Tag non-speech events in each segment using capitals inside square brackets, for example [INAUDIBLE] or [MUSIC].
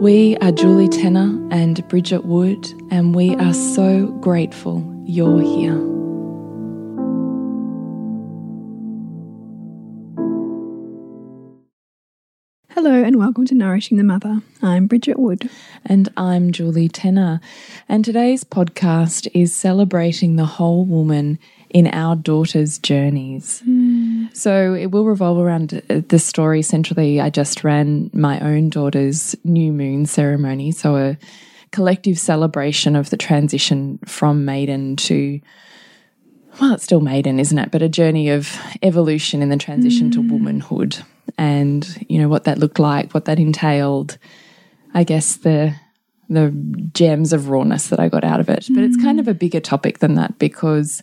We are Julie Tenner and Bridget Wood, and we are so grateful you're here. Hello and welcome to Nourishing the Mother. I'm Bridget Wood. And I'm Julie Tenner. And today's podcast is celebrating the whole woman in our daughters' journeys. Mm. So it will revolve around uh, the story centrally. I just ran my own daughter's new moon ceremony. So a collective celebration of the transition from maiden to well, it's still maiden, isn't it? But a journey of evolution in the transition mm. to womanhood and, you know, what that looked like, what that entailed. I guess the the gems of rawness that I got out of it. But it's kind of a bigger topic than that because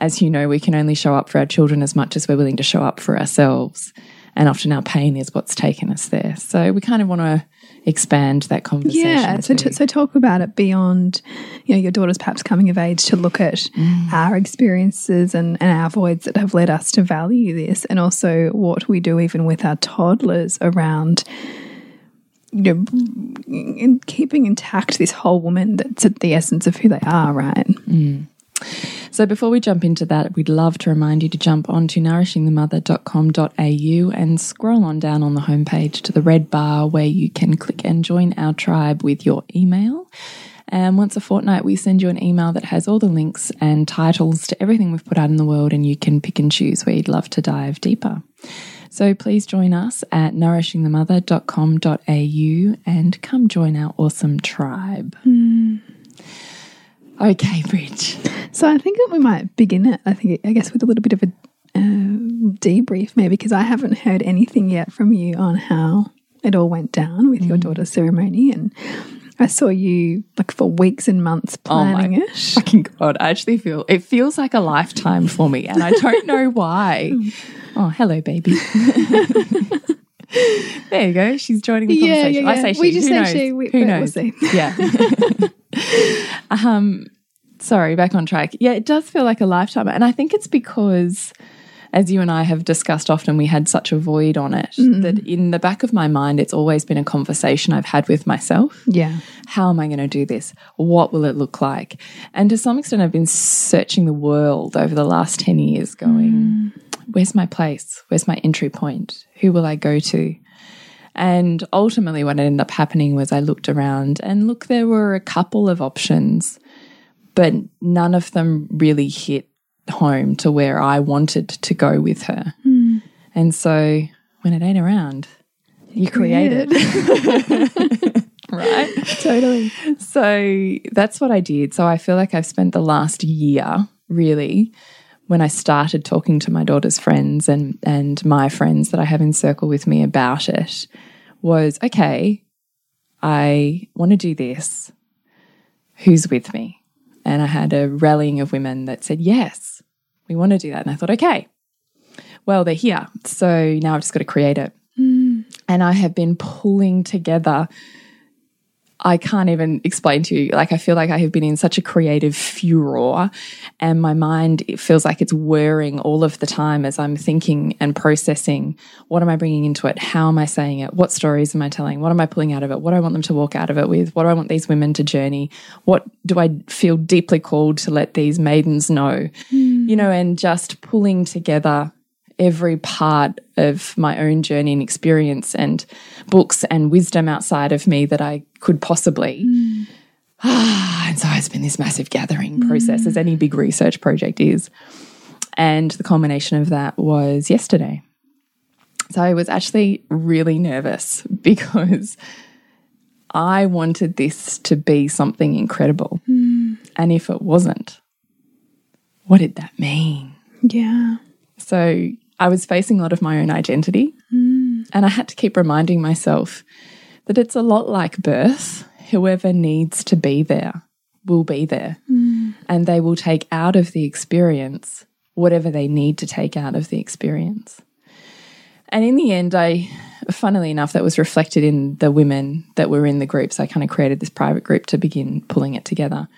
as you know, we can only show up for our children as much as we're willing to show up for ourselves. And often our pain is what's taken us there. So we kind of want to expand that conversation. Yeah. So, so talk about it beyond, you know, your daughter's perhaps coming of age to look at mm. our experiences and, and our voids that have led us to value this, and also what we do even with our toddlers around you know, in keeping intact this whole woman that's at the essence of who they are, right? Mm. So before we jump into that, we'd love to remind you to jump onto nourishingthemother.com.au and scroll on down on the homepage to the red bar where you can click and join our tribe with your email. And once a fortnight, we send you an email that has all the links and titles to everything we've put out in the world, and you can pick and choose where you'd love to dive deeper. So please join us at nourishingthemother.com.au and come join our awesome tribe. Mm. Okay, Bridge. So I think that we might begin it. I think I guess with a little bit of a uh, debrief, maybe because I haven't heard anything yet from you on how it all went down with mm. your daughter's ceremony, and I saw you like for weeks and months planning oh it. Fucking god! I actually feel it feels like a lifetime for me, and I don't know [LAUGHS] why. oh, hello, baby. [LAUGHS] there you go. She's joining the yeah, conversation. Yeah, yeah. I say she. We just Who knows? she. We, Who knows? We'll [LAUGHS] yeah. [LAUGHS] um, sorry, back on track. Yeah, it does feel like a lifetime, and I think it's because. As you and I have discussed often, we had such a void on it Mm. that in the back of my mind, it's always been a conversation I've had with myself. Yeah. How am I going to do this? What will it look like? And to some extent, I've been searching the world over the last 10 years, going, where's my place? Where's my entry point? Who will I go to? And ultimately, what ended up happening was I looked around and look, there were a couple of options, but none of them really hit home to where I wanted to go with her. Mm. And so when it ain't around, you, create it. [LAUGHS] [LAUGHS] right? Totally. So that's what I did. So I feel like I've spent the last year really when I started talking to my daughter's friends and and my friends that I have in circle with me about it was okay, I want to do this. Who's with me? And I had a rallying of women that said, Yes, we want to do that. And I thought, okay, well, they're here. So now I've just got to create it. Mm. And I have been pulling together I can't even explain to you. Like, I feel like I have been in such a creative furor, and my mind it feels like it's whirring all of the time as I'm thinking and processing. What am I bringing into it? How am I saying it? What stories am I telling? What am I pulling out of it? What do I want them to walk out of it with? What do I want these women to journey? What do I feel deeply called to let these maidens know? Mm. You know, and just pulling together every part of my own journey and experience and books and wisdom outside of me that I could possibly. Mm. and so it's been this massive gathering process, mm. as any big research project is. And the culmination of that was yesterday. So I was actually really nervous [LAUGHS] because I wanted this to be something incredible. Mm. And if it wasn't, what did that mean? Yeah. So I was facing a lot of my own identity. And I had to keep reminding myself that it's a lot like birth. Whoever needs to be there will be there. Mm. And they will take out of the experience whatever they need to take out of the experience. And in the end, I, funnily enough, that was reflected in the women that were in the groups. I kind of created this private group to begin pulling it together.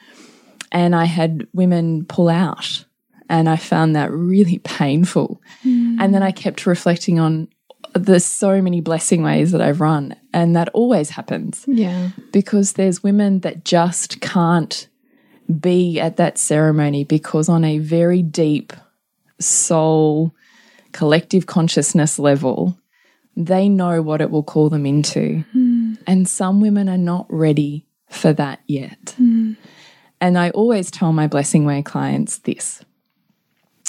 And I had women pull out and I found that really [LAUGHS] painful. Mm. And then I kept reflecting on there's so many blessing ways that I've run, and that always happens. Yeah. Because there's women that just can't be at that ceremony because, on a very deep soul, collective consciousness level, they know what it will call them into. Mm. And some women are not ready for that yet. Mm. And I always tell my Blessing Way clients this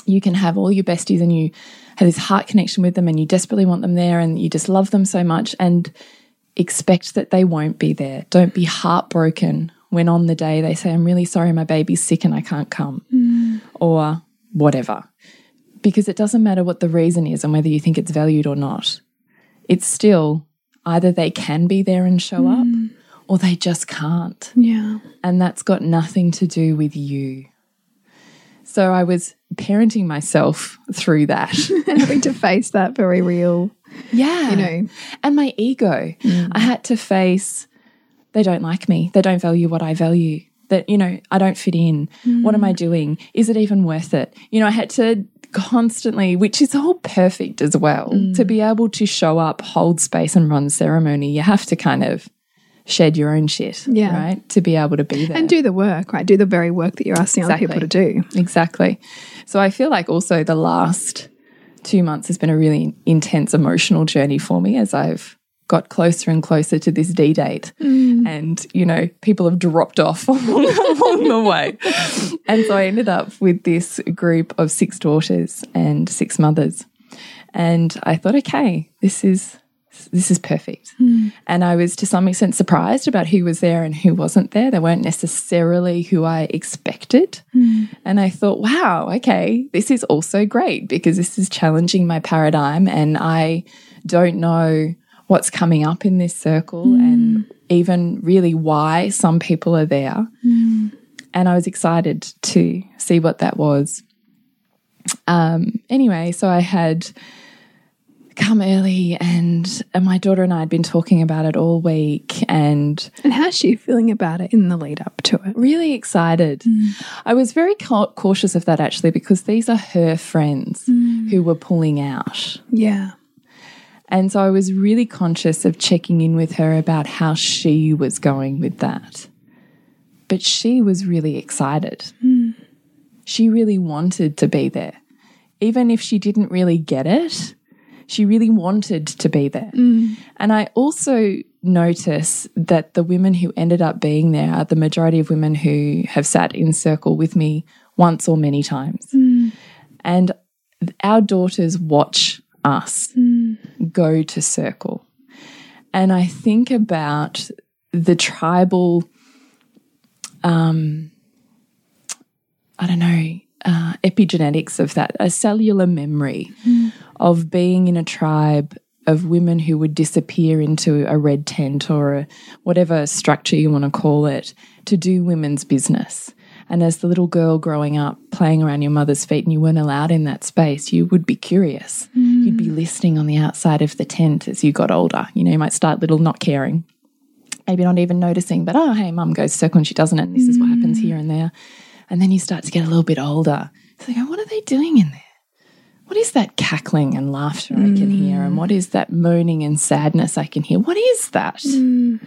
you can have all your besties and you have this heart connection with them and you desperately want them there and you just love them so much and expect that they won't be there. Don't be heartbroken when on the day they say, I'm really sorry, my baby's sick and I can't come, mm. or whatever. Because it doesn't matter what the reason is and whether you think it's valued or not. It's still either they can be there and show mm. up or they just can't. Yeah. And that's got nothing to do with you. So I was parenting myself through that [LAUGHS] and having to face that very real, yeah, you know, and my ego. Mm. I had to face they don't like me, they don't value what I value. That you know, I don't fit in. Mm. What am I doing? Is it even worth it? You know, I had to constantly, which is all perfect as well, mm. to be able to show up, hold space, and run ceremony. You have to kind of shed your own shit, yeah. right? To be able to be there. And do the work, right? Do the very work that you're asking exactly. other people to do. Exactly. So I feel like also the last two months has been a really intense emotional journey for me as I've got closer and closer to this D date. Mm. And, you know, people have dropped off along, [LAUGHS] along the way. And so I ended up with this group of six daughters and six mothers. And I thought, okay, this is this is perfect. Mm. And I was to some extent surprised about who was there and who wasn't there. They weren't necessarily who I expected. Mm. And I thought, wow, okay, this is also great because this is challenging my paradigm. And I don't know what's coming up in this circle mm. and even really why some people are there. Hmm. And I was excited to see what that was. Um, anyway, so I had come early and, and my daughter and I had been talking about it all week and and how's she feeling about it in the lead up to it? Really excited. Mm. I was very cautious of that actually because these are her friends mm. who were pulling out. Yeah. And so I was really conscious of checking in with her about how she was going with that. But she was really excited. Mm. she really wanted to be there. Even if she didn't really get it she really wanted to be there. Mm. And I also notice that the women who ended up being there are the majority of women who have sat in circle with me once or many times. Mm. And our daughters watch us mm. go to circle. And I think about the tribal, um, I don't know, uh, epigenetics of that, a cellular memory mm. Of being in a tribe of women who would disappear into a red tent or a, whatever structure you want to call it to do women's business. And as the little girl growing up, playing around your mother's feet, and you weren't allowed in that space, you would be curious. Mm. You'd be listening on the outside of the tent as you got older. You know, you might start little not caring maybe not even noticing, but oh, hey, mum goes circle and she doesn't, and this is what happens here and there. And then you start to get a little bit older. So you go, what are they doing in there? What is that cackling and laughter I can hear? And mm. what is that moaning and sadness I can hear? What is that? Mm.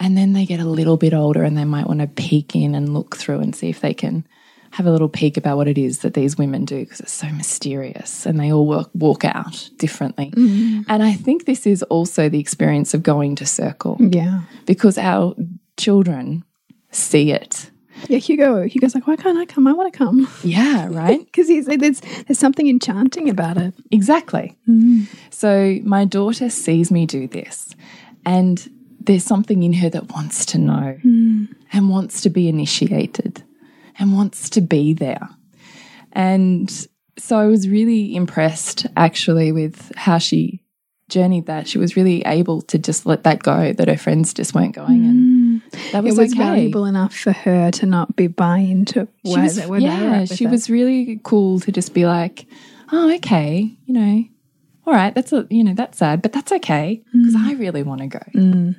And then they get a little bit older and they might want to peek in and look through and see if they can have a little peek about what it is that these women do because it's so mysterious and they all work, walk out differently. Mm. And I think this is also the experience of going to circle Yeah. because our children see it. Yeah, Hugo. Hugo's like, why can't I come? I want to come Yeah, [LAUGHS] right? because he's there's there's something enchanting about it. exactly. Mm. So my daughter sees me do this and there's something in her that wants to know mm. and wants to be initiated and wants to be there. And so I was really impressed actually with how she journeyed that. She was really able to just let that go, that her friends just weren't going. And that was, it was okay. valuable enough for her to not be buying to She where, was, they- were yeah, she it. was really cool to just be like, oh, okay, you know, all right, that's a, you know, that's sad, but that's okay because mm. I really want to go. Mm.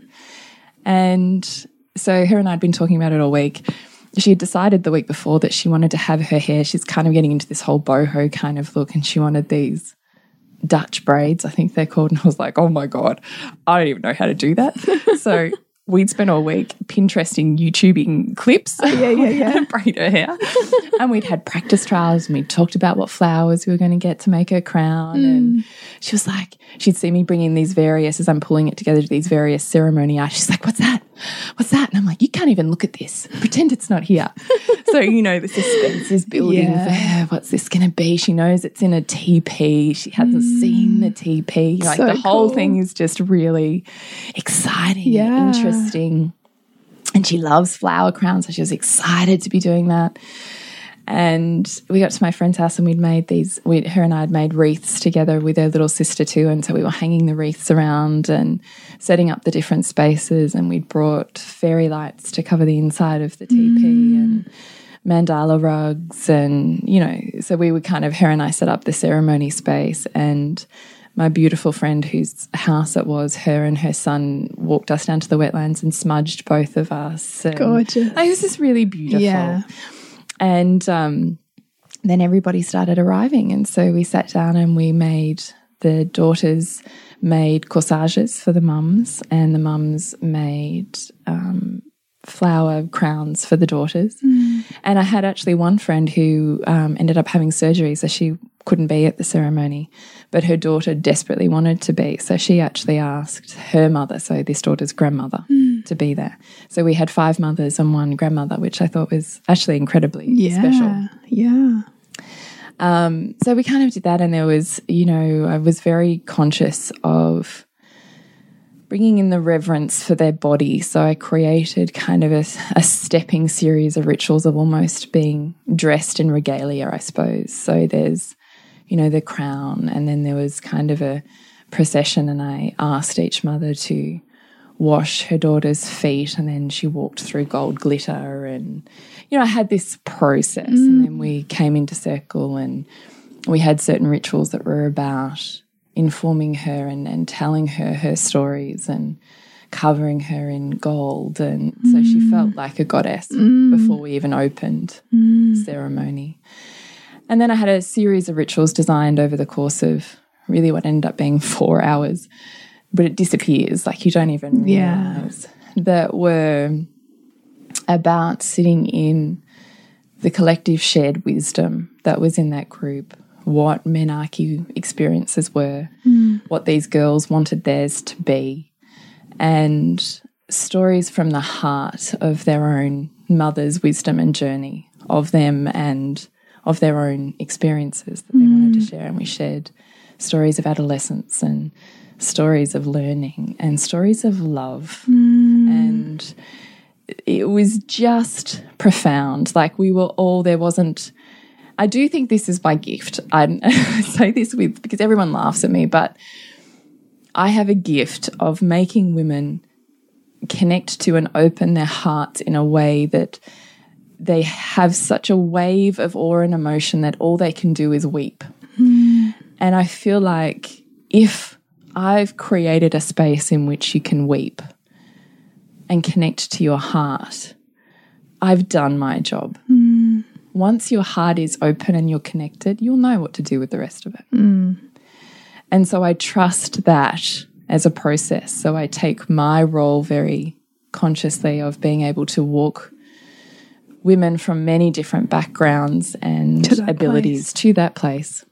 And so her and I'd been talking about it all week. She had decided the week before that she wanted to have her hair. She's kind of getting into this whole boho kind of look, and she wanted these Dutch braids, I think they're called. And I was like, oh my God, I don't even know how to do that. [LAUGHS] so we'd spent all week Pinteresting, YouTubing clips. yeah, yeah, [LAUGHS] yeah. how braid her hair. and we'd had practice trials and we talked about what flowers we were going to get to make her crown. And mm. she was like, she'd see me bringing these various, as I'm pulling it together, to these various ceremony art. She's like, what's that? What's that? And I'm like, you can't even look at this. Pretend it's not here. [LAUGHS] so, you know, the suspense is building Yeah. there. What's this going to be? She knows it's in a TP. She hasn't seen mm. the TP. Like So the whole cool. thing is just really exciting, Yeah. and interesting. And she loves flower crowns, so she was excited to be doing that. And we got to my friend's house and we'd made these, we, her and I had made wreaths together with her little sister too. And so we were hanging the wreaths around and setting up the different spaces. And we'd brought fairy lights to cover the inside of the TP mm. and mandala rugs. And, you know, so we would kind of, her and I set up the ceremony space. And my beautiful friend whose house it was, her and her son walked us down to the wetlands and smudged both of us. And Gorgeous. It was just really beautiful. Yeah. And um, then everybody started arriving. And so we sat down and we made the daughters made corsages for the mums, and the mums made um, flower crowns for the daughters. And I had actually one friend who um, ended up having surgery, so she couldn't be at the ceremony, but her daughter desperately wanted to be. So she actually asked her mother, so this daughter's grandmother, to be there. So we had five mothers and one grandmother, which I thought was actually incredibly Yeah. special. Yeah. Um, so we kind of did that, and there was, you know, I was very conscious of bringing in the reverence for their body. So I created kind of a, a stepping series of rituals of almost being dressed in regalia, I suppose. So there's, you know, the crown, and then there was kind of a procession, and I asked each mother to wash her daughter's feet and then she walked through gold glitter and you know I had this process and then we mm. came into circle and we had certain rituals that were about informing her and, and telling her her stories and covering her in gold and so she felt mm. like a goddess mm. before we even opened ceremony and then I had a series of rituals designed over the course of really what ended up being [LAUGHS] four hours but it disappears. Like you don't even Yeah. realize that were about sitting in the collective shared wisdom that was in that group, what menarche experiences were, hmm. what these girls wanted theirs to be, and stories from the heart of their own mother's wisdom and journey of them and of their own experiences that they wanted to mm. share. And we shared stories of adolescence and stories of learning and stories of love. Mm. And it was just profound. Like we were all, there wasn't, I do think this is my gift. [LAUGHS] I say this with, because everyone laughs at me, but I have a gift of making women connect to and open their hearts in a way that they have such a wave of awe and emotion that all they can do is weep. Hmm. And I feel like if I've created a space in which you can weep and connect to your heart, I've done my job. Hmm. Once your heart is open and you're connected, you'll know what to do with the rest of it. Hmm. And so I trust that as a process. So I take my role very consciously of being able to walk women from many different backgrounds and To abilities place. to that place.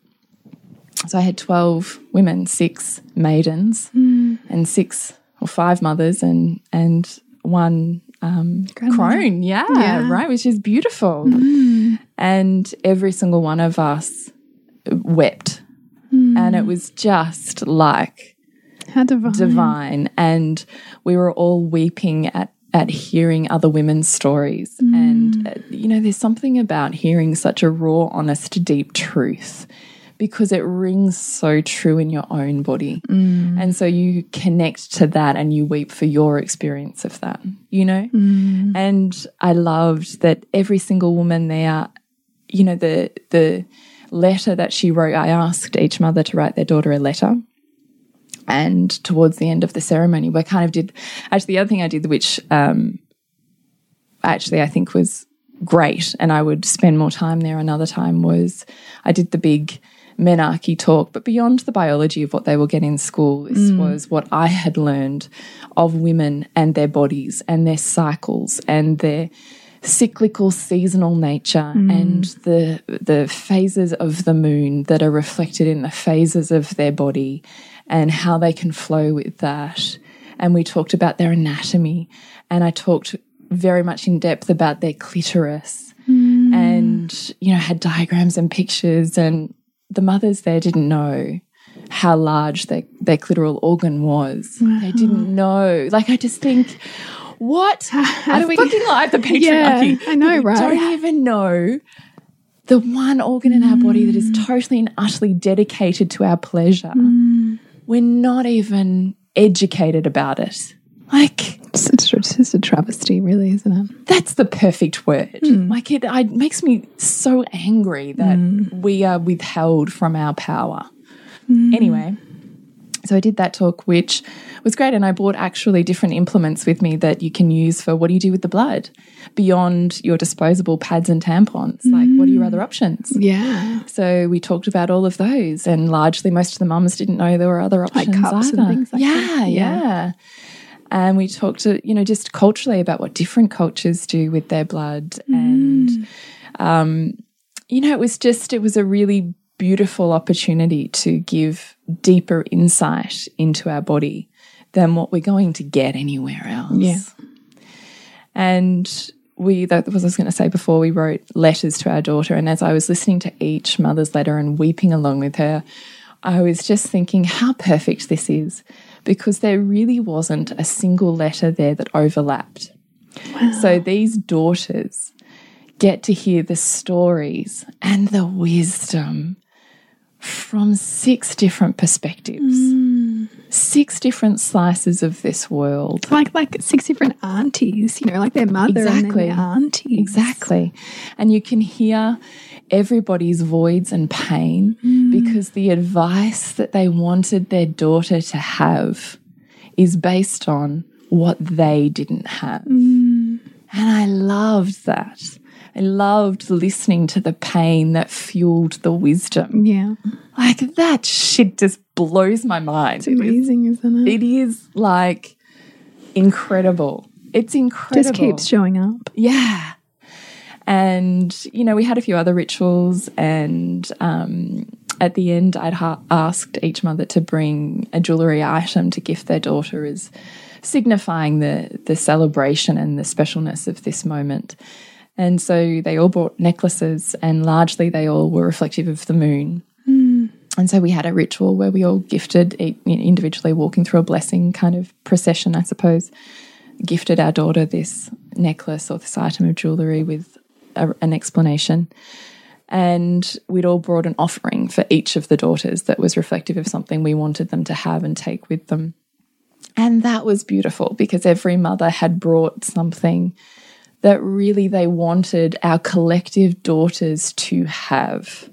So I had 12 women, six maidens, Hmm. and six or five mothers, and, and one um, crone. Yeah, Yeah. right, which is beautiful. Hmm. And every single one of us wept. Hmm. And it was just like How divine. divine and we were all weeping at at hearing other women's stories. Mm. And uh, you know there's something about hearing such a raw honest deep truth because it rings so true in your own body. Mm. And so you connect to that and you weep for your experience of that you know? Mm. And i loved that every single woman there you know the the letter that she wrote i asked each mother to write their daughter a letter and towards the end of the ceremony, we kind of did. Actually, the other thing I did, which um, actually I think was great, and I would spend more time there another time, was I did the big menarche talk. But beyond the biology of what they will get in school, this was what I had learned of women and their bodies and their cycles and their cyclical seasonal nature and the the phases of the moon that are reflected in the phases of their body and how they can flow with that and we talked about their anatomy and I talked very much in depth about their clitoris mm. and you know had diagrams and pictures and the mothers there didn't know how large their, their clitoral organ was. They didn't know. Like I just think what? How [LAUGHS] I do we- fucking like the [LAUGHS] Yeah, patriarchy. I know, We right? Don't even know the one organ in our body that is mm. totally and utterly dedicated to our pleasure. Mm. We're not even educated about it. Like It's, it's, it's just a travesty, really, isn't it? that's the perfect word. Hmm. Like it, it makes me so angry that hmm. we are withheld from our power. Hmm. Anyway, so I did that talk, which was great, and I brought actually different implements with me that you can use for what do you do with the blood beyond your disposable pads and tampons. Like, what are your other options? Yeah. So we talked about all of those, and largely most of the mums didn't know there were other options Like cups and things like yeah, that. yeah, Yeah. And we talked, to, you know, just culturally about what different cultures do with their blood, and um, you know, it was just it was a really beautiful opportunity to give deeper insight into our body than what we're going to get anywhere else. Yeah. And we, that was I was going to say before, we wrote letters to our daughter. And as I was listening to each mother's letter and weeping along with her, I was just thinking how perfect this is because there really wasn't a single letter there that overlapped. Wow. So these daughters get to hear the stories and the wisdom from six different perspectives, six different slices of this world. Like like six different aunties, you know, like their mother and Exactly. then their aunties. Exactly. And you can hear everybody's voids and pain because the advice that they wanted their daughter to have is based on what they didn't have. And I loved that. I loved listening to the pain that fueled the wisdom. Yeah. Like that shit just blows my mind. It's amazing, isn't it? It is like incredible. It's incredible. just keeps showing up. Yeah. And, you know, we had a few other rituals, and um, at the end, I'd ha asked each mother to bring a jewellery item to gift their daughter as signifying the, the celebration and the specialness of this moment. And so they all brought necklaces, and largely they all were reflective of the moon. Hmm. And so we had a ritual where we all gifted individually, walking through a blessing kind of procession, I suppose, gifted our daughter this necklace or this item of jewellery with a, an explanation. And we'd all brought an offering for each of the daughters that was reflective of something we wanted them to have and take with them. And that was beautiful because every mother had brought something that really they wanted our collective daughters to have.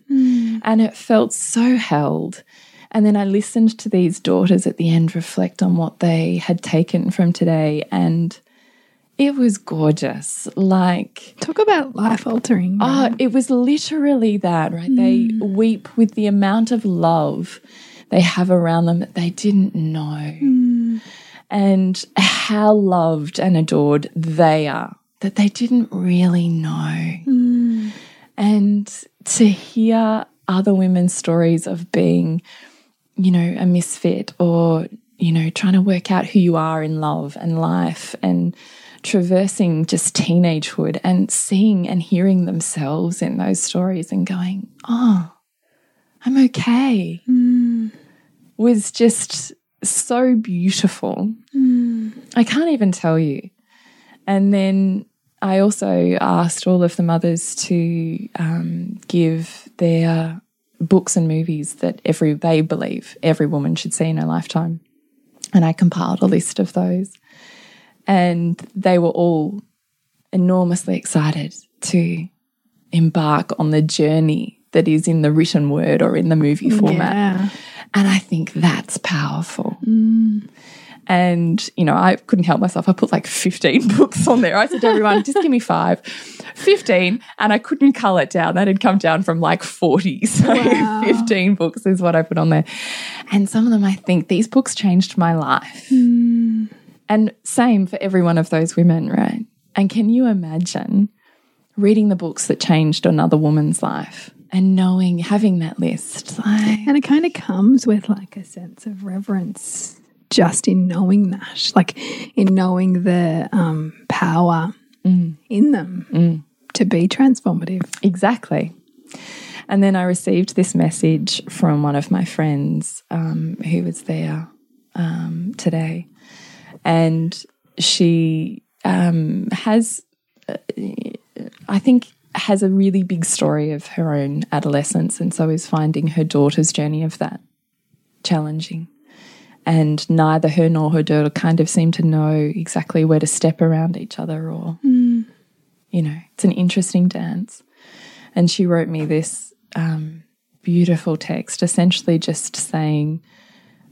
And it felt so held. And then I listened to these daughters at the end reflect on what they had taken from today. And It was gorgeous. Like, talk about life altering. Oh, it was literally that, right? Mm. They weep with the amount of love they have around them that they didn't know. Mm. And how loved and adored they are that they didn't really know. Mm. And to hear other women's stories of being, you know, a misfit or, you know, trying to work out who you are in love and life and traversing just teenagehood and seeing and hearing themselves in those stories and going, oh, I'm okay, mm. was just so beautiful. Mm. I can't even tell you. And then I also asked all of the mothers to um, give their books and movies that every they believe every woman should see in her lifetime. And I compiled a list of those. And they were all enormously excited to embark on the journey that is in the written word or in the movie format. Yeah. And I think that's powerful. Mm. And, you know, I couldn't help myself. I put like 15 [LAUGHS] books on there. I said to everyone, just give me five. 15. And I couldn't cull it down. That had come down from like 40. [LAUGHS] So wow. 15 books is what I put on there. And some of them, I think these books changed my life. Mm. And same for every one of those women, right? And can you imagine reading the books that changed another woman's life? and knowing having that list like and it kind of comes with like a sense of reverence just in knowing that, like in knowing the um, power mm. in them mm. to be transformative. Exactly. And then I received this message from one of my friends um, who was there um, today. And she um, has, uh, I think, has a really big story of her own adolescence. And so is finding her daughter's journey of that challenging and neither her nor her daughter kind of seem to know exactly where to step around each other or mm. you know it's an interesting dance and she wrote me this um, beautiful text essentially just saying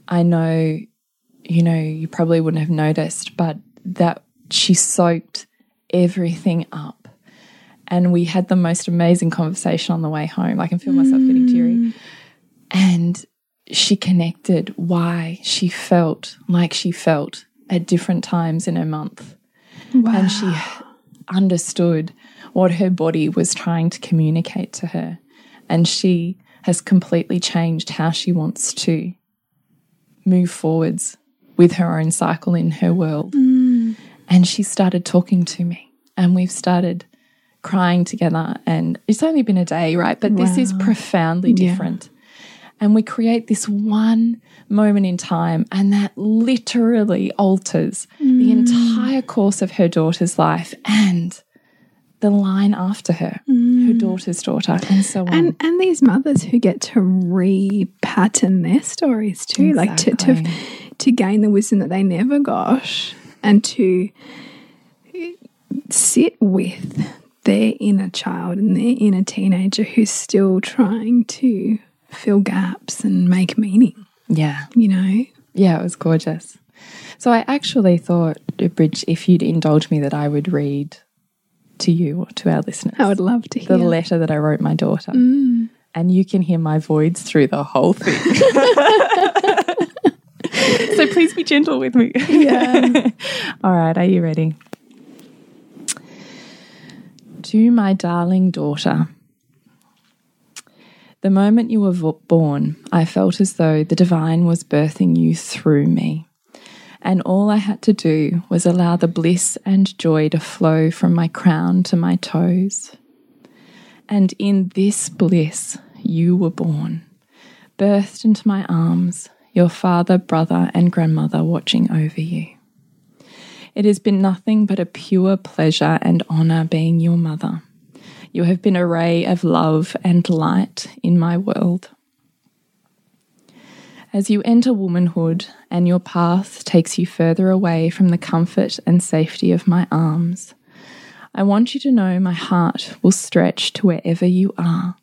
i know you know you probably wouldn't have noticed but that she soaked everything up and we had the most amazing conversation on the way home i can feel myself mm. getting teary mm. and she connected why she felt like she felt at different times in her month. Wow. And she understood what her body was trying to communicate to her. And she has completely changed how she wants to move forwards with her own cycle in her world. Mm. And she started talking to me, and we've started crying together. And it's only been a day, right? But wow. this is profoundly different. Yeah and we create this one moment in time, and that literally alters mm. the entire course of her daughter's life and the line after her, mm. her daughter's daughter, and so on. And and these mothers who get to repattern their stories too, exactly. like to, to to gain the wisdom that they never got, and to sit with their inner child and their inner teenager who's still trying to fill gaps and make meaning. Yeah. You know? Yeah, it was gorgeous. So I actually thought, Bridge, if you'd indulge me, that I would read to you or to our listeners. I would love to hear. The letter that I wrote my daughter. Mm. And you can hear my voids through the whole thing. [LAUGHS] so please be gentle with me. Yeah. [LAUGHS] All right, are you ready? To my darling daughter, the moment you were born, I felt as though the divine was birthing you through me. And all I had to do was allow the bliss and joy to flow from my crown to my toes. And in this bliss, you were born, birthed into my arms, your father, brother, and grandmother watching over you. It has been nothing but a pure pleasure and honour being your mother. You have been a ray of love and light in my world. As you enter womanhood and your path takes you further away from the comfort and safety of my arms, I want you to know my heart will stretch to wherever you are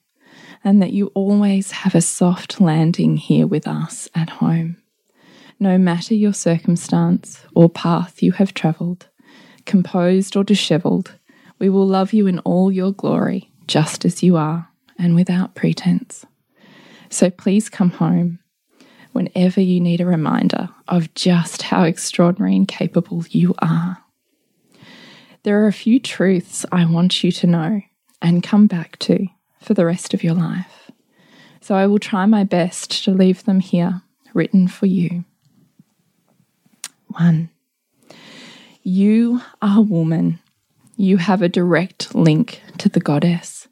and that you always have a soft landing here with us at home. No matter your circumstance or path you have travelled, composed or dishevelled, we will love you in all your glory, just as you are, and without pretense. So please come home whenever you need a reminder of just how extraordinary and capable you are. There are a few truths I want you to know and come back to for the rest of your life. So I will try my best to leave them here, written for you. One, you are a woman. You have a direct link to the goddess.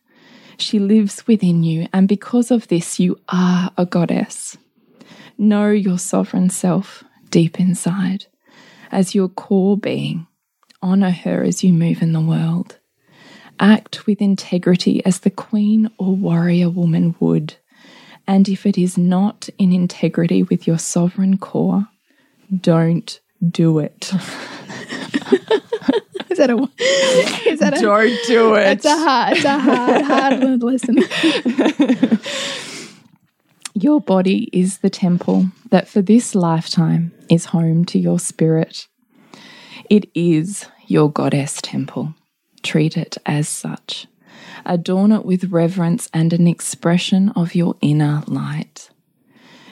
She lives within you, and because of this, you are a goddess. Know your sovereign self deep inside as your core being. Honour her as you move in the world. Act with integrity as the queen or warrior woman would. And if it is not in integrity with your sovereign core, don't do it. [LAUGHS] that a? [LAUGHS] Is that a? Don't do it. It's a hard. It's a hard, hard lesson. [LAUGHS] Your body is the temple that for this lifetime is home to your spirit. It is your goddess temple. Treat it as such. Adorn it with reverence and an expression of your inner light.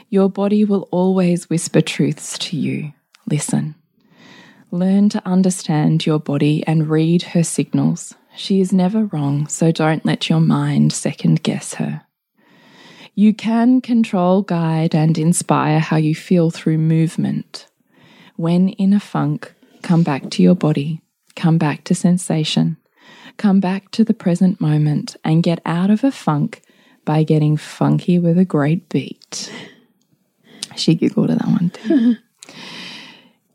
Your body will always whisper truths to you. Listen. Learn to understand your body and read her signals. She is never wrong, so don't let your mind second guess her. You can control, guide, and inspire how you feel through movement. When in a funk, come back to your body, come back to sensation, come back to the present moment, and get out of a funk by getting funky with a great beat. She giggled at that one too. [LAUGHS]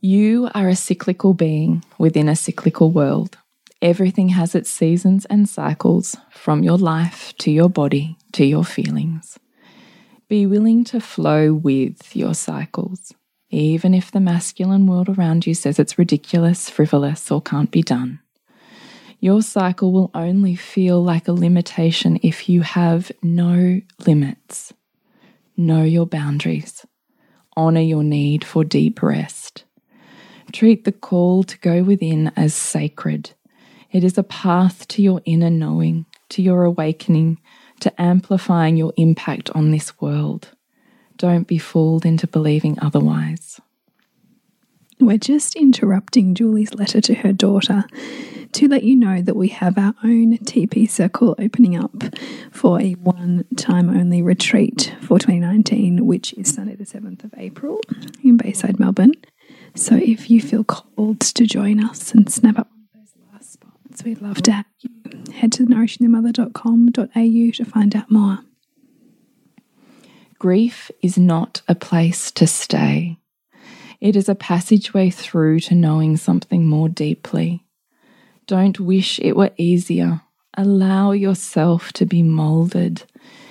you are a cyclical being within a cyclical world. Everything has its seasons and cycles, from your life to your body to your feelings. Be willing to flow with your cycles, even if the masculine world around you says it's ridiculous, frivolous, or can't be done. Your cycle will only feel like a limitation if you have no limits. Know your boundaries. Honour your need for deep rest. Treat the call to go within as sacred. It is a path to your inner knowing, to your awakening, to amplifying your impact on this world. Don't be fooled into believing otherwise. We're just interrupting Julie's letter to her daughter to let you know that we have our own TP circle opening up for a one time only retreat for 2019, which is Sunday, the 7th of April in Bayside, Melbourne. So if you feel called to join us and snap up one of those last spots, we'd love to have you head to nourishingthemother.com.au to find out more. Grief is not a place to stay. It is a passageway through to knowing something more deeply. Don't wish it were easier. Allow yourself to be molded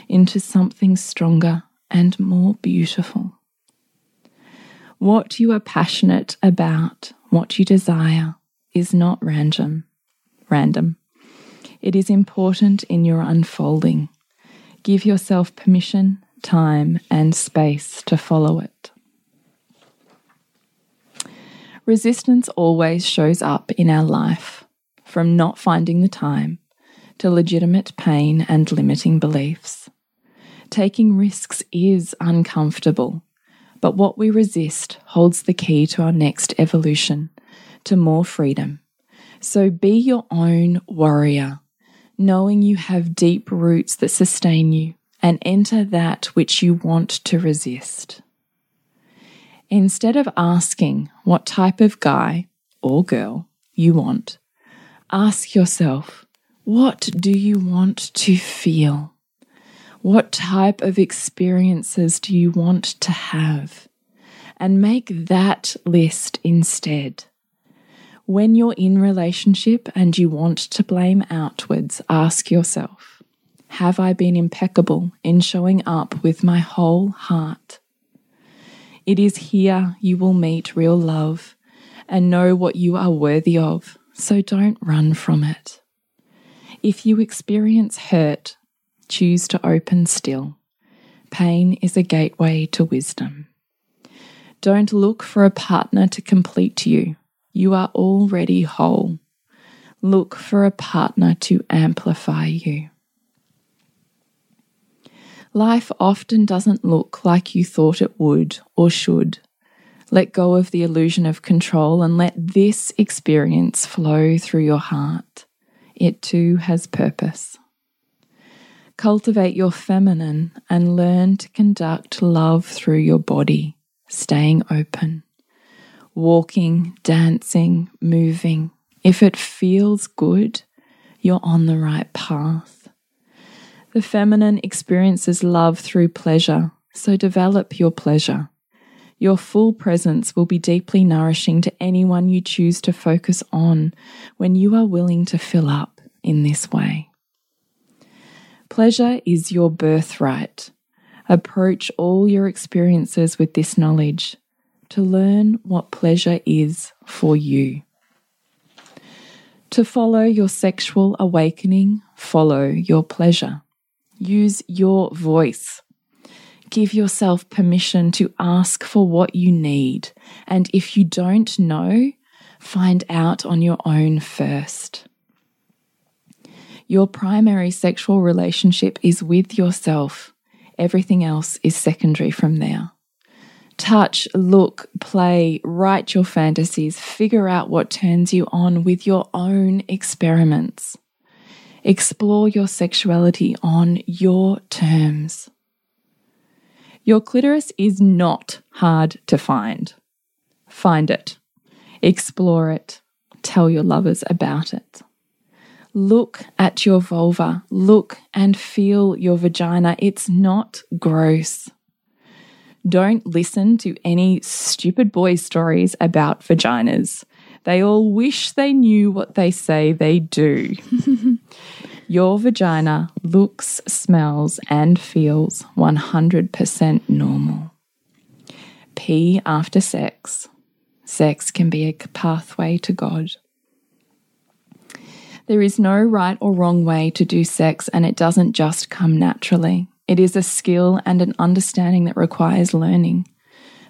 into something stronger and more beautiful. What you are passionate about, what you desire, is not random. Random. It is important in your unfolding. Give yourself permission, time, and space to follow it. Resistance always shows up in our life, from not finding the time to legitimate pain and limiting beliefs. Taking risks is uncomfortable, but what we resist holds the key to our next evolution, to more freedom. So be your own warrior knowing you have deep roots that sustain you, and enter that which you want to resist. Instead of asking what type of guy or girl you want, ask yourself, what do you want to feel? What type of experiences do you want to have? And make that list instead. When you're in relationship and you want to blame outwards, ask yourself, have I been impeccable in showing up with my whole heart? It is here you will meet real love and know what you are worthy of, so don't run from it. If you experience hurt, choose to open still. Pain is a gateway to wisdom. Don't look for a partner to complete you You are already whole. Look for a partner to amplify you. Life often doesn't look like you thought it would or should. Let go of the illusion of control and let this experience flow through your heart. It too has purpose. Cultivate your feminine and learn to conduct love through your body, staying open. Walking, dancing, moving. If it feels good, you're on the right path. The feminine experiences love through pleasure, so develop your pleasure. Your full presence will be deeply nourishing to anyone you choose to focus on when you are willing to fill up in this way. Pleasure is your birthright. Approach all your experiences with this knowledge to learn what pleasure is for you. To follow your sexual awakening, follow your pleasure. Use your voice give yourself permission to ask for what you need. And if you don't know, find out on your own first. Your primary sexual relationship is with yourself. Everything else is secondary from there. Touch, look, play, write your fantasies, figure out what turns you on with your own experiments. Explore your sexuality on your terms. Your clitoris is not hard to find. Find it, explore it, tell your lovers about it. Look at your vulva, look and feel your vagina. It's not gross. Don't listen to any stupid boy stories about vaginas. They all wish they knew what they say they do. [LAUGHS] Your vagina looks, smells, and feels 100% normal. Pee after sex. Sex can be a pathway to God. There is no right or wrong way to do sex, and it doesn't just come naturally. It is a skill and an understanding that requires learning.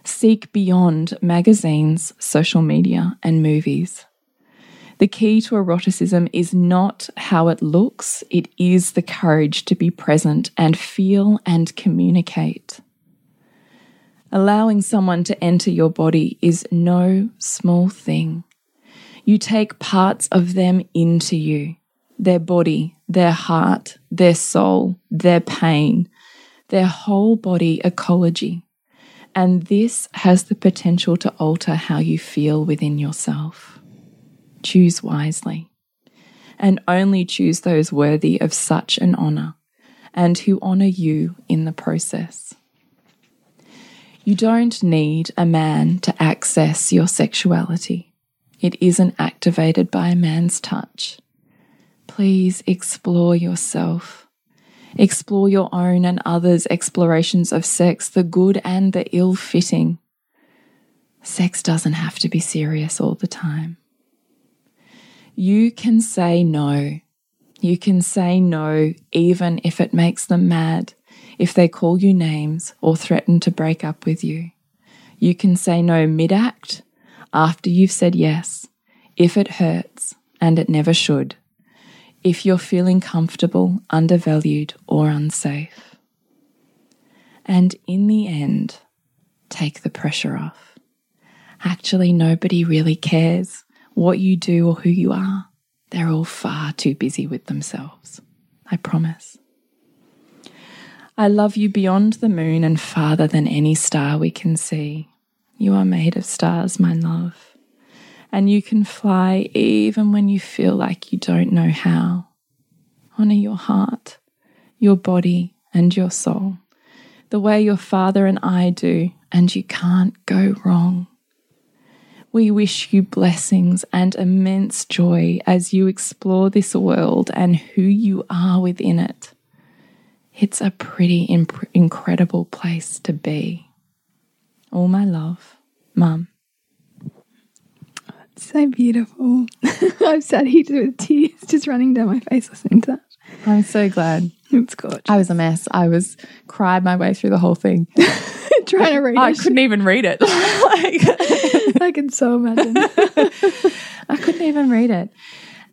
Seek beyond magazines, social media, and movies. The key to eroticism is not how it looks, it is the courage to be present and feel and communicate. Allowing someone to enter your body is no small thing. You take parts of them into you their body, their heart, their soul, their pain, their whole body ecology. And this has the potential to alter how you feel within yourself. Choose wisely, and only choose those worthy of such an honour and who honour you in the process. You don't need a man to access your sexuality. It isn't activated by a man's touch. Please explore yourself. Explore your own and others' explorations of sex, the good and the ill fitting. Sex doesn't have to be serious all the time you can say no. You can say no even if it makes them mad, if they call you names or threaten to break up with you. You can say no mid act after you've said yes, if it hurts, and it never should, if you're feeling comfortable, undervalued, or unsafe. And in the end, take the pressure off. Actually, nobody really cares what you do or who you are. They're all far too busy with themselves. I promise. I love you beyond the moon and farther than any star we can see. You are made of stars, my love. And you can fly even when you feel like you don't know how. Honor your heart, your body, and your soul, the way your father and I do, and you can't go wrong. We wish you blessings and immense joy as you explore this world and who you are within it. It's a pretty incredible place to be. All my love, Mum. so beautiful. [LAUGHS] I'm sat here with tears just running down my face listening to that. I'm so glad. It's good. I was a mess. I was cried my way through the whole thing. [LAUGHS] Trying to read I it. couldn't even read it. [LAUGHS] like, I can so imagine. I couldn't even read it.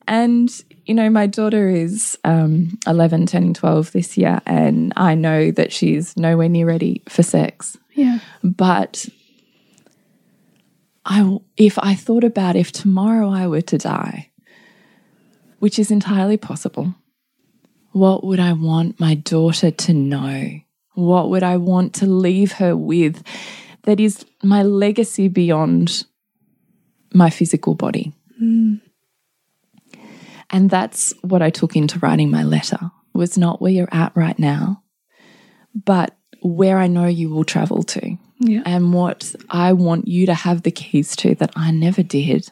And, you know, my daughter is um, 11, turning 12 this year, and I know that she's nowhere near ready for sex. Yeah. But I, if I thought about if tomorrow I were to die, which is entirely possible, what would I want my daughter to know? What would I want to leave her with that is my legacy beyond my physical body? Hmm. And that's what I took into writing my letter was not where you're at right now, but where I know you will travel to Yeah. and what I want you to have the keys to that I never did.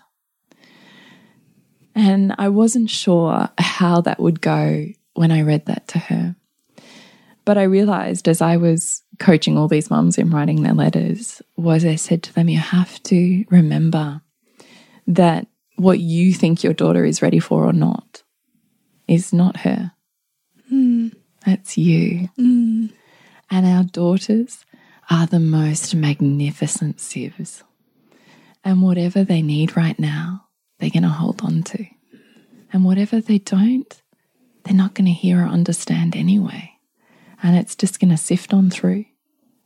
And I wasn't sure how that would go when I read that to her. But I realized as I was coaching all these mums in writing their letters was I said to them, you have to remember that what you think your daughter is ready for or not is not her. Hmm. That's you. Hmm. And our daughters are the most magnificent sieves. And whatever they need right now, they're going to hold on to. And whatever they don't, they're not going to hear or understand anyway. And it's just going to sift on through.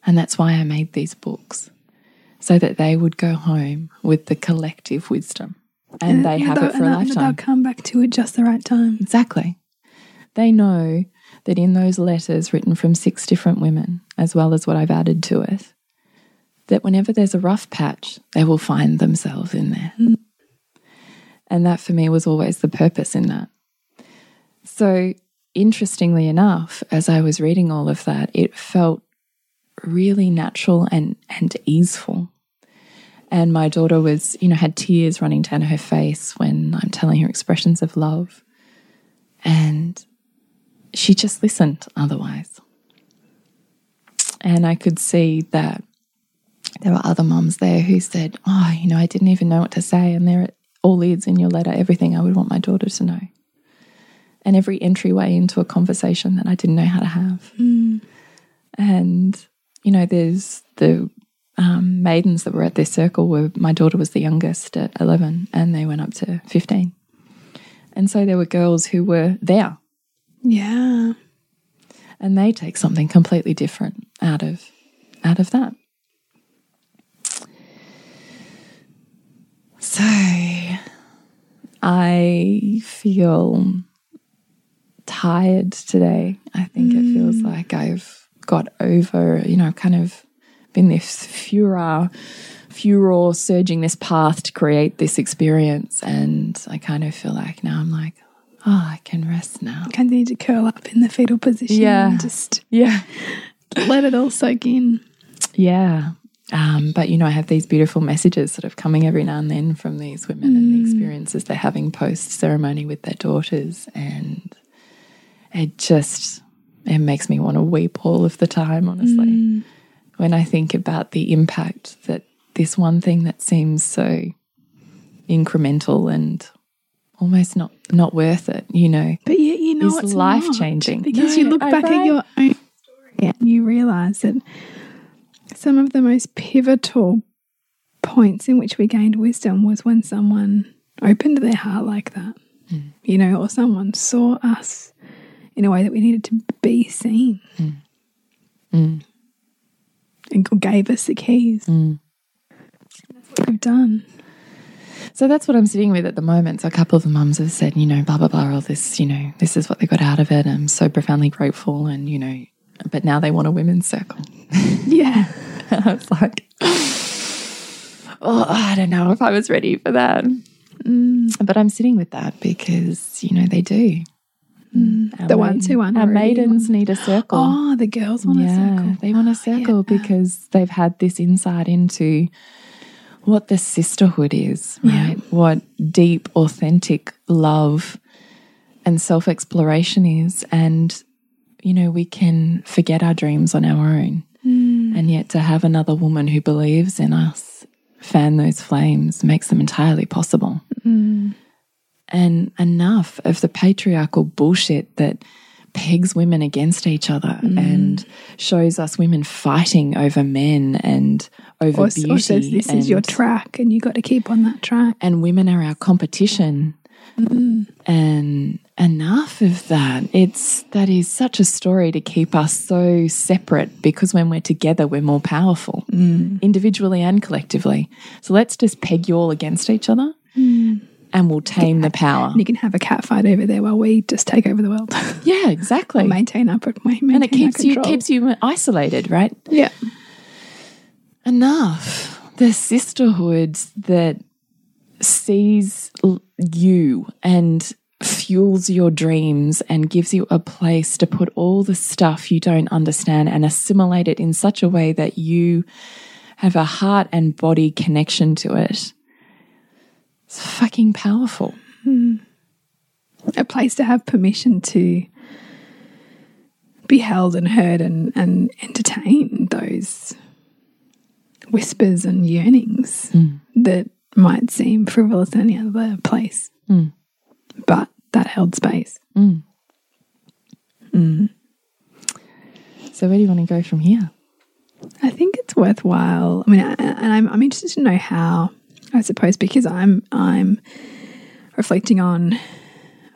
And that's why I made these books, so that they would go home with the collective wisdom. And they have it for a and lifetime. They'll come back to it just the right time. Exactly. They know that in those letters written from six different women, as well as what I've added to it, that whenever there's a rough patch, they will find themselves in there. Mm. And that for me was always the purpose in that. So, interestingly enough, as I was reading all of that, it felt really natural and, and easeful. And my daughter was, you know, had tears running down her face when I'm telling her expressions of love. And she just listened otherwise. And I could see that there were other mums there who said, Oh, you know, I didn't even know what to say. And there are all leads in your letter, everything I would want my daughter to know. And every entryway into a conversation that I didn't know how to have. And, you know, there's the um, maidens that were at this circle were my daughter was the youngest at 11 and they went up to 15. And so there were girls who were there Yeah. and they take something completely different out of out of that. So I feel tired today. I think it feels mm. like I've got over, you know, kind of been this furor, furor surging this path to create this experience. And I kind of feel like now I'm like, oh, I can rest now. Kind of need to curl up in the fetal position. Yeah. And just Yeah. [LAUGHS] let it all soak in. Yeah. Um, but, you know, I have these beautiful messages sort of coming every now and then from these women and the experiences they're having post ceremony with their daughters. And it just, it makes me want to weep all of the time, honestly, when I think about the impact that this one thing that seems so incremental and almost not, not worth it, you know, But yet you know is it's life not. changing. Because No, you look I- back right? at your own story and you realize that some of the most pivotal points in which we gained wisdom was when someone opened their heart like that, Mm. you know, or someone saw us in a way that we needed to be seen Mm. and gave us the keys. Mm. That's what we've done. So that's what I'm sitting with at the moment. So a couple of the mums have said, you know, blah blah blah, all this, you know, this is what they got out of it. I'm so profoundly grateful, and you know, but now they want a women's circle. [LAUGHS] Yeah. [LAUGHS] I was like, oh, I don't know if I was ready for that. Mm. But I'm sitting with that because you know they do. Mm. Our The ones who aren't our maidens need a circle. Oh, the girls want a circle. They want a oh, circle because they've had this insight into what the sisterhood is, Yeah. right? What deep, authentic love and self exploration is. And, you know, we can forget our dreams on our own. Hmm. And yet to have another woman who believes in us fan those flames makes them entirely possible. Hmm. and enough of the patriarchal bullshit that pegs women against each other Mm. and shows us women fighting over men and over Or, beauty. or says this is your track and you got to keep on that track. and women are our competition. Mm. And enough of that. It's that is such a story to keep us so separate because when we're together, we're more powerful, mm. individually and collectively. So let's just peg you all against each other mm. And we'll tame the power. And you can have a cat fight over there while we just take over the world. [LAUGHS] Yeah, exactly. maintain our maintain and it keeps you keeps you isolated, right? yeah. enough. The sisterhood that sees you and fuels your dreams and gives you a place to put all the stuff you don't understand and assimilate it in such a way that you have a heart and body connection to it. It's fucking powerful. Hmm. a place to have permission to be held and heard and, and entertain those whispers and yearnings hmm. that might seem frivolous in any other place. Hmm. But that held space. So, where do you want to go from here? I think it's worthwhile. I mean, I- and I'm, I'm interested to know how. I suppose because I'm I'm reflecting on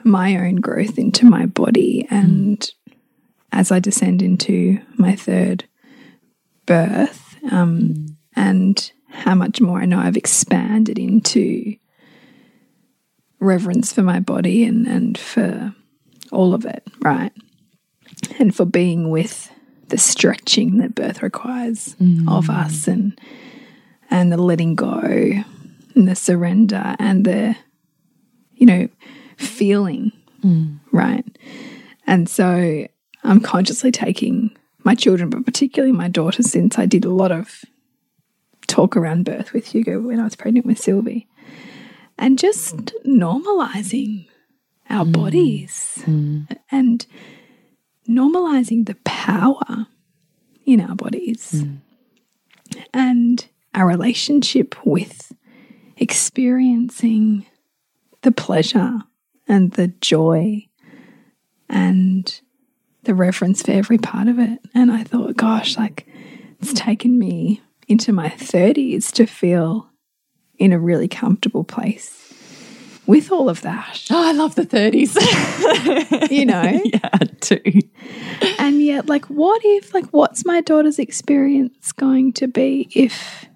my own growth into my body, and as I descend into my third birth, um, and how much more I know I've expanded into reverence for my body and and for all of it, right? And for being with the stretching that birth requires of us and and the letting go and the surrender and the you know feeling mm. right? And so i'm consciously taking my children but particularly my daughter since i did a lot of talk around birth with hugo when i was pregnant with sylvie and just normalizing our mm. bodies mm. and normalizing the power in our bodies and our relationship with experiencing the pleasure and the joy and the reverence for every part of it. And I thought, gosh, like it's taken me into my 30s to feel in a really comfortable place with all of that, Oh, I love the 30s. [LAUGHS] you know? [LAUGHS] yeah, too. And yet, like, what if, like, what's my daughter's experience going to be if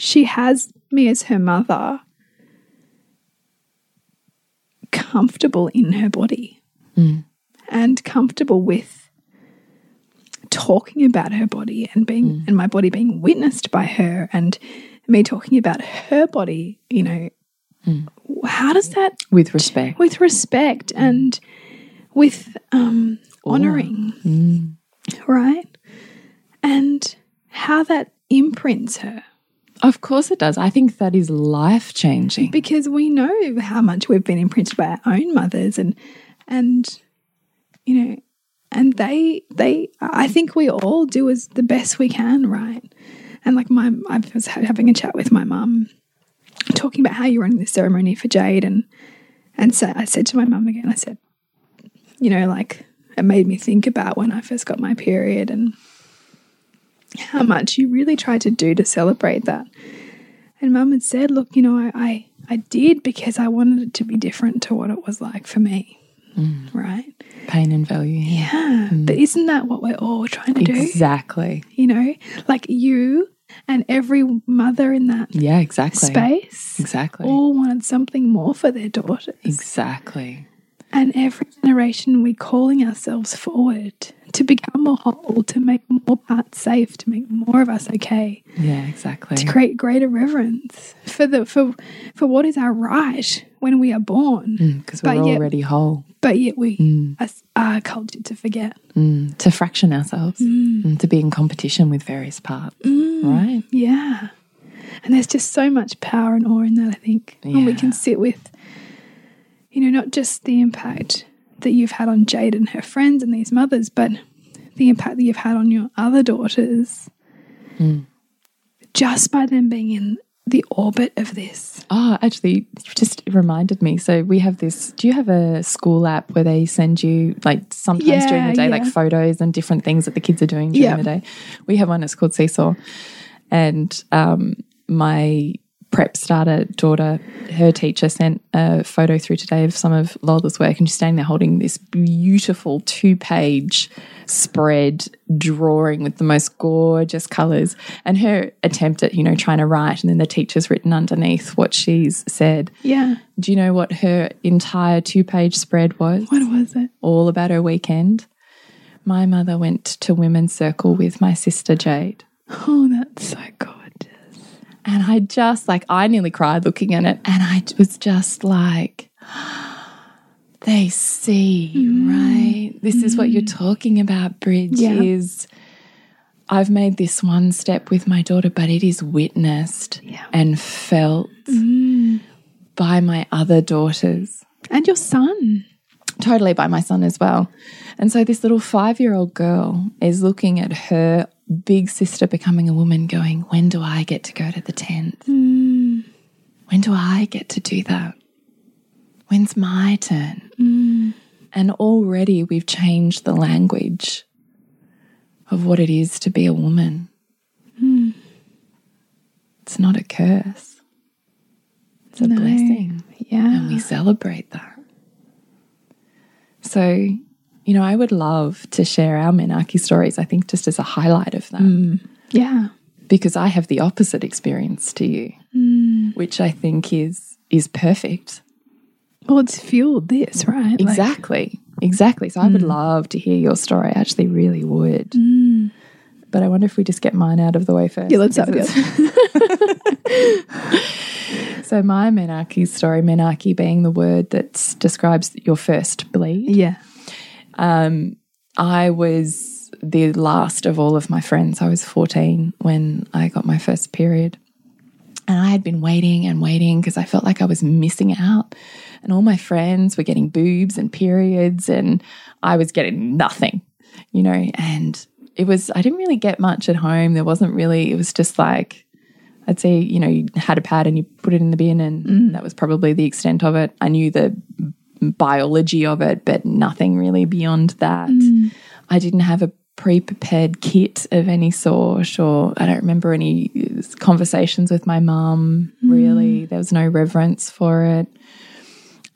she has me as her mother comfortable in her body hmm. and comfortable with talking about her body and being, hmm. and my body being witnessed by her and me talking about her body, you know? Hmm. How does that With respect. with respect and with um, honoring, right? And how that imprints her. Of course it does. I think that is life changing. Because we know how much we've been imprinted by our own mothers and and you know and they they I think we all do as the best we can, right? And like my I was having a chat with my mum talking about how you're running this ceremony for Jade and and so I said to my mum again, I said, you know, like it made me think about when I first got my period and how much you really tried to do to celebrate that. And mum had said, look, you know, I, I, I did because I wanted it to be different to what it was like for me. Mm. Right? Pain and value. Yeah. Mm. But isn't that what we're all trying to do? Exactly. You know, like you and every mother in that Yeah, exactly. space Exactly. all wanted something more for their daughters. Exactly. And every generation, we're calling ourselves forward to become more whole, to make more parts safe, to make more of us okay, Yeah, exactly. to create greater reverence for the for for what is our right when we are born, Because we're But yet- already whole. but yet we are, are cultured to forget. Mm, to fraction ourselves, mm, to be in competition with various parts. Right? Yeah. And there's just so much power and awe in that, I think. and we can sit with, you know, not just the impact that you've had on Jade and her friends and these mothers, but the impact that you've had on your other daughters just by them being in the orbit of this? Oh, actually, you just reminded me. So we have this. Do you have a school app where they send you like sometimes Yeah, during the day, like photos and different things that the kids are doing during Yeah. the day? We have one. It's called Seesaw, and um, my prep starter daughter, her teacher sent a photo through today of some of Lola's work, and she's standing there holding this beautiful two-page spread drawing with the most gorgeous colors and her attempt at you know trying to write and then the teacher's written underneath what she's said Yeah. do you know what her entire two-page spread was What was it? all about her weekend my mother went to women's circle with my sister jade Oh, that's so gorgeous. And i just like i nearly cried looking at it and i was just like [GASPS] they see mm. right this is what you're mm. talking about bridge Yeah. is i've made this one step with my daughter but it is witnessed Yeah. and felt mm. by my other daughters And your son. totally by my son as well. And so this little five year old girl is looking at her big sister becoming a woman, going, When do I get to go to the tent? When do I get to do that? When's my turn? And already we've changed the language of what it is to be a woman. It's not a curse, it's a No. blessing Yeah. and we celebrate that. So, you know, I would love to share our menarche stories, I think, just as a highlight of that, mm. Yeah. because I have the opposite experience to you, mm. which I think is is perfect. Well, it's fueled this, right? Like- Exactly. exactly. So I would mm. love to hear your story. I actually really would. But I wonder if we just get mine out of the way first. yeah, let's have it. [LAUGHS] So my menarche story, menarche being the word that describes your first bleed. Yeah. Um, I was the last of all of my friends. I was 14 when I got my first period. And I had been waiting and waiting because I felt like I was missing out. And all my friends were getting boobs and periods, and I was getting nothing, you know. And it was, I didn't really get much at home. There wasn't really, it was just like, I'd say, you know, you had a pad and you put it in the bin, and mm. that was probably the extent of it. I knew the biology of it, but nothing really beyond that. Mm. I didn't have a pre prepared kit of any sort, or I don't remember any conversations with my mum, mm. really. There was no reverence for it.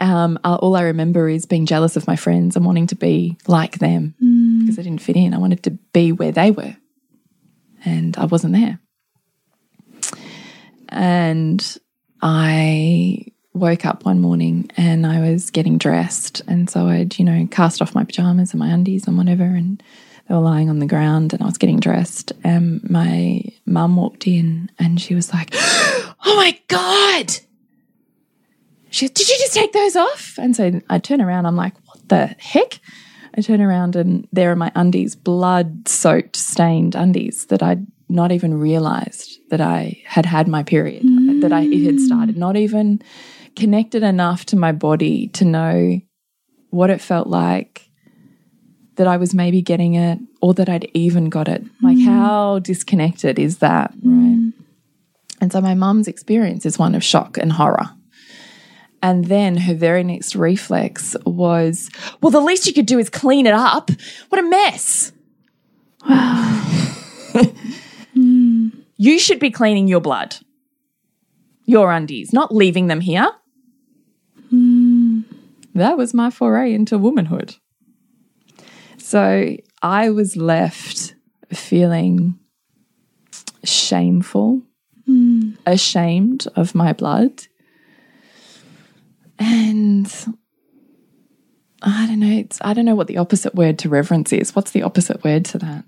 Um, all I remember is being jealous of my friends and wanting to be like them mm. because I didn't fit in. I wanted to be where they were, and I wasn't there. And I woke up one morning and I was getting dressed. And so I'd, you know, cast off my pajamas and my undies and whatever. And they were lying on the ground and I was getting dressed. And my mum walked in and she was like, [GASPS] Oh my God. She Did you just take those off? And so I turn around. I'm like, What the heck? I turn around and there are my undies, blood soaked, stained undies that I'd not even realized that I had had my period, that I it had started, not even connected enough to my body to know what it felt like that I was maybe getting it or that I'd even got it. Like, mm. how disconnected is that? Right. Mm. And so my mum's experience is one of shock and horror. And then her very next reflex was, well, the least you could do is clean it up. What a mess. Wow. [SIGHS] Mm. You should be cleaning your blood, your undies, not leaving them here. That was my foray into womanhood. So I was left feeling shameful, hmm. ashamed of my blood. And I don't know, it's I don't know what the opposite word to reverence is. What's the opposite word to that?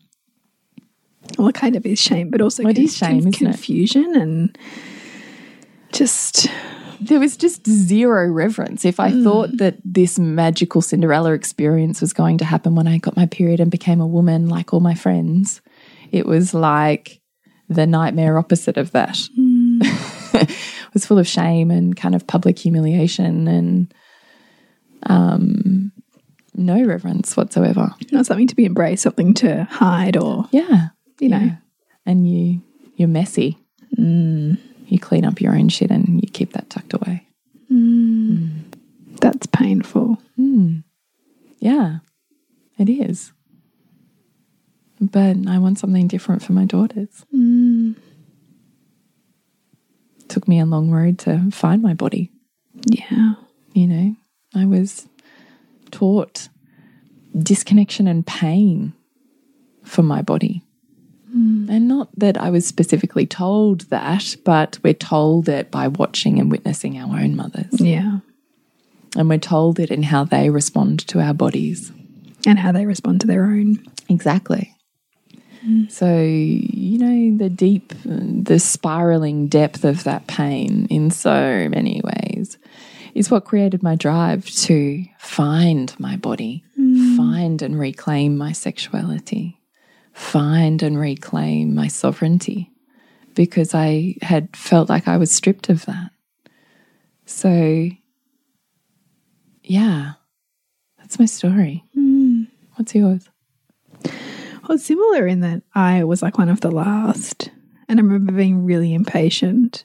Well, it kind of is shame, but also Well, it is shame, isn't it? confusion and just There was just zero reverence. If I thought mm. that this magical Cinderella experience was going to happen when I got my period and became a woman like all my friends, it was like the nightmare opposite of that. Hmm. [LAUGHS] it was full of shame and kind of public humiliation and um, no reverence whatsoever. not something to be embraced, something to hide or, Yeah, you know. and you you're messy. Hmm. You clean up your own shit and you keep that tucked away. Mm. Mm. That's painful. Mm. Yeah, it is. But I want something different for my daughters. Took me a long road to find my body. Yeah. You know, I was taught disconnection and pain for my body. Mm. And not that I was specifically told that, but we're told it by watching and witnessing our own mothers. Yeah. And we're told it in how they respond to our bodies. And how they respond to their own. Exactly. Mm. So, you know, the deep, the spiraling depth of that pain in so many ways is what created my drive to find my body, mm. find and reclaim my sexuality, find and reclaim my sovereignty, because I had felt like I was stripped of that. So, yeah, that's my story. Hmm. What's yours? Well, similar in that I was like one of the last, and I remember being really impatient.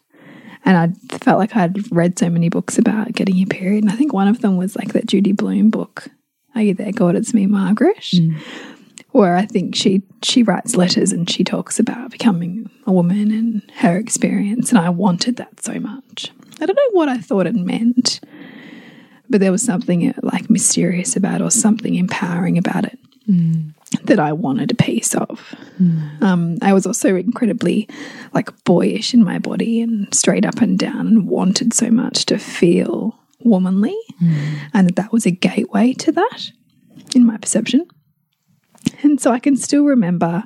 And I felt like I'd read so many books about getting your period. And I think one of them was like that Judy Blume book, Are You There, God? It's Me, Margaret, mm. Where I think she she writes letters and she talks about becoming a woman and her experience. And I wanted that so much. I don't know what I thought it meant, but there was something uh, like mysterious about it or something empowering about it that I wanted a piece of. Um, I was also incredibly like boyish in my body and straight up and down and wanted so much to feel womanly and that that was a gateway to that in my perception. [LAUGHS] And so I can still remember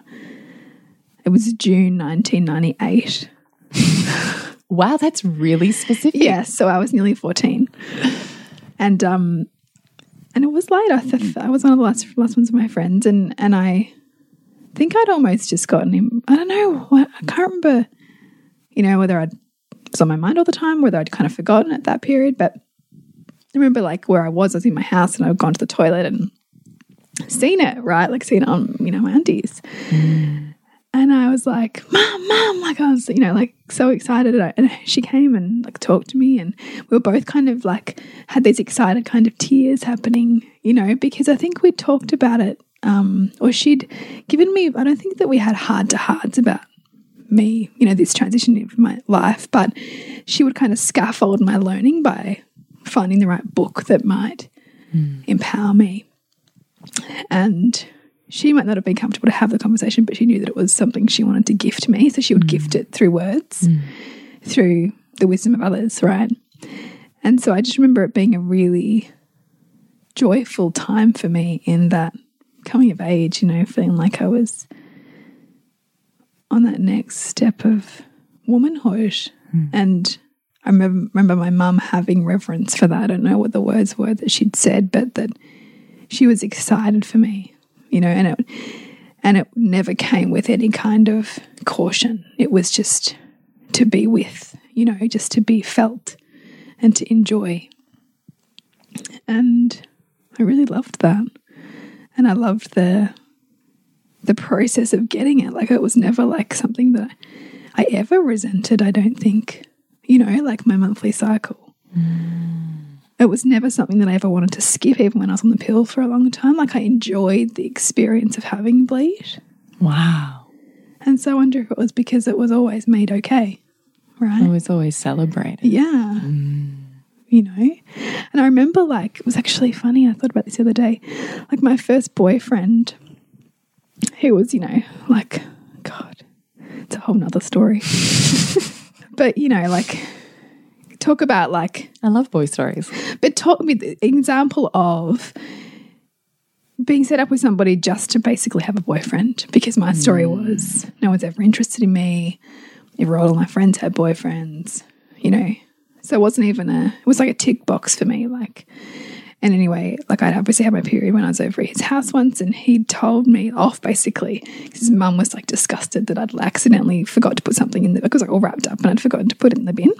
it was June 1998. [LAUGHS] Wow, that's really specific. Yes, so I was nearly 14. And um and it was late. I, th I was one of the last last ones of my friends and and I think I'd almost just gotten him. I don't know what I can't remember, you know, whether I'd was on my mind all the time, whether I'd kind of forgotten at that period, but I remember like where I was, I was in my house and I'd gone to the toilet and seen it, right? Like seen it on, you know, my undies. And I was like, Mom, Mom, like I was, you know, like so excited. And she came and like talked to me, and we were both kind of like had these excited kind of tears happening, you know, because I think we talked about it, um, or she'd given me, I don't think that we had hard to hearts about me, you know, this transition in my life, but she would kind of scaffold my learning by finding the right book that might empower me. And she might not have been comfortable to have the conversation, but she knew that it was something she wanted to gift me. So she would mm. gift it through words, mm. through the wisdom of others, right? And so I just remember it being a really joyful time for me in that coming of age, you know, feeling like I was on that next step of womanhood. Mm. And I remember, remember my mum having reverence for that. I don't know what the words were that she'd said, but that she was excited for me, you know, and it and it never came with any kind of caution. It was just to be with, you know, just to be felt and to enjoy. And I really loved that. And I loved the the process of getting it. Like it was never like something that I ever resented, I don't think. You know, like my monthly cycle. Mm. It was never something that I ever wanted to skip, even when I was on the pill for a long time. Like I enjoyed the experience of having bleed. Wow. And so I wonder if it was because it was always made okay. Right. It was always celebrated. Yeah. Mm. You know? And I remember, like, it was actually funny. I thought about this the other day. Like, my first boyfriend, he was, you know, like, God, it's a whole nother story. [LAUGHS] but, you know, like, talk about, like, I love boy stories. but talk with the example of being set up with somebody just to basically have a boyfriend because my story mm. was no one's ever interested in me. Every all my friends had boyfriends, you know. So it wasn't even a it was like a tick box for me. Like and anyway, like I'd obviously had my period when I was over at his house once and he'd told me off basically. Because his mum was like disgusted that I'd accidentally forgot to put something in the because I all wrapped up and I'd forgotten to put it in the bin.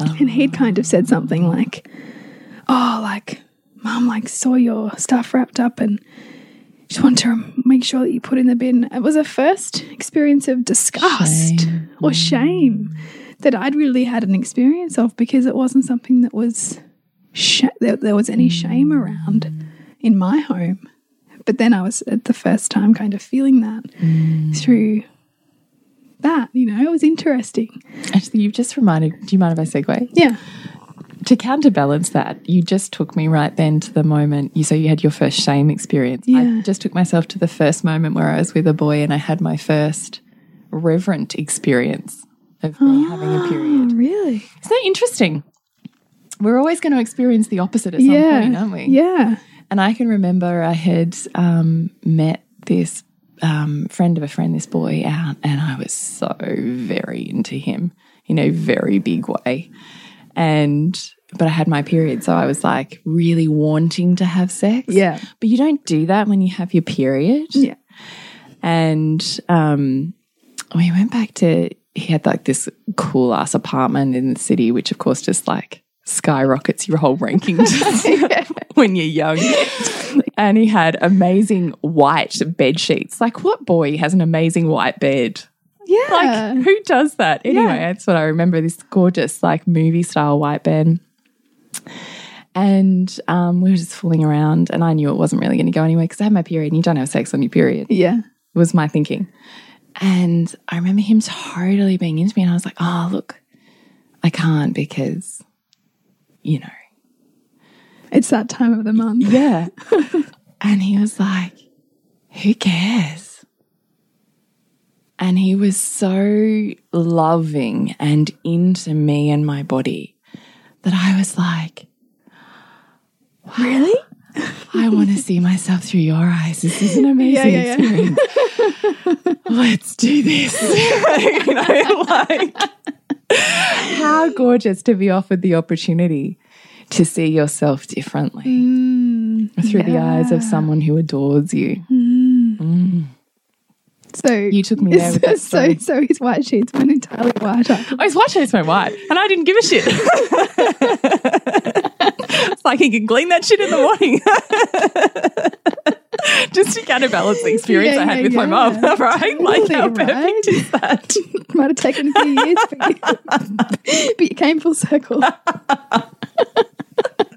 Oh. And he'd kind of said something like, Oh, like, mom, like, saw your stuff wrapped up and just want to make sure that you put in the bin. It was a first experience of disgust Shame. or shame that I'd really had an experience of because it wasn't something that was sh that there was any shame mm. around in my home. But then I was at the first time kind of feeling that mm. through that, you know, it was interesting. Actually, you've just reminded. Do you mind if I segue? Yeah. To counterbalance that, you just took me right then to the moment you so you had your first shame experience. I Yeah. just took myself to the first moment where I was with a boy and I had my first reverent experience of me having a period. Oh, really? Isn't that interesting? We're always going to experience the opposite at some yeah. point, aren't we? Yeah. And I can remember I had um, met this um, friend of a friend, this boy, out, and I was so very into him in a very big way. And but I had my period, so I was like really wanting to have sex. Yeah. But you don't do that when you have your period. Yeah. And um, we went back to, he had like this cool ass apartment in the city, which of course just like skyrockets your whole ranking [LAUGHS] when you're young. And he had amazing white bed sheets. Like, what boy has an amazing white bed? Yeah. Like, who does that? Anyway, Yeah. that's what I remember this gorgeous, like, movie style white bed. And um, we were just fooling around, and I knew it wasn't really going to go anywhere because I had my period, and you don't have sex on your period yeah. was my thinking. And I remember him totally being into me, and I was like, oh, look, I can't because, you know. It's that time of the month. Yeah. [LAUGHS] and he was like, who cares? And he was so loving and into me and my body that I was like, Really? I want to see myself through your eyes. This is an [LAUGHS] amazing Yeah, yeah, yeah. experience. [LAUGHS] Let's do this. you know, like how gorgeous to be offered the opportunity to see yourself differently mm, through the eyes of someone who adores you. Mm. Mm. So You took me there with that [LAUGHS] so story. so his white sheets went entirely white. [LAUGHS] Oh, his white shirts went white, and I didn't give a shit. [LAUGHS] it's like he can clean that shit in the morning. Just to counterbalance the experience Yeah, I had yeah, with my yeah. mum, right? like, how Totally, perfect right? is that? Might have taken a few years, but you, but you came full circle.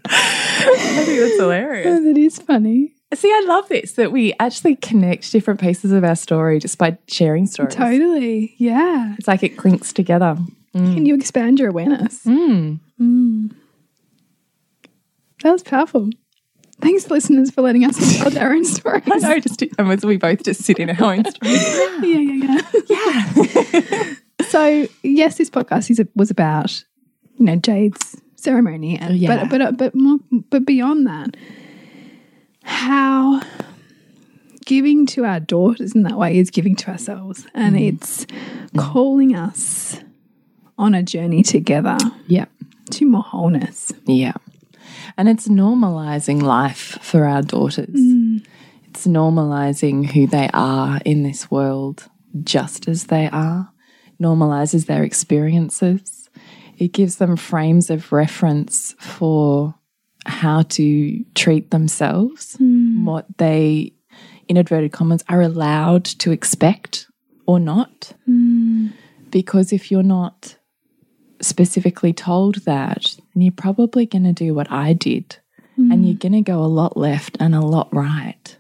I think that's hilarious. [LAUGHS] that is funny. See, I love this that we actually connect different pieces of our story just by sharing stories. Totally. Yeah. It's like it clinks together. Can you expand your awareness? Mm. That was powerful. Thanks, listeners, for letting us tell our own stories. [LAUGHS] I know, just and as we both just sit in our own stories. [LAUGHS] Yeah, yeah, yeah. yeah. So, yes, this podcast is was about you know Jade's ceremony, and oh, Yeah. but but but more but beyond that, how giving to our daughters in that way is giving to ourselves, and mm. it's calling us on a journey together Yeah. to more wholeness. Yeah. And it's normalizing life for our daughters. Mm. It's normalizing who they are in this world just as they are, normalizes their experiences. It gives them frames of reference for how to treat themselves, hmm. what they, in inverted commas, are allowed to expect or not. Hmm. Because if you're not specifically told that, then you're probably going to do what I did. Hmm. And you're going to go a lot left and a lot right.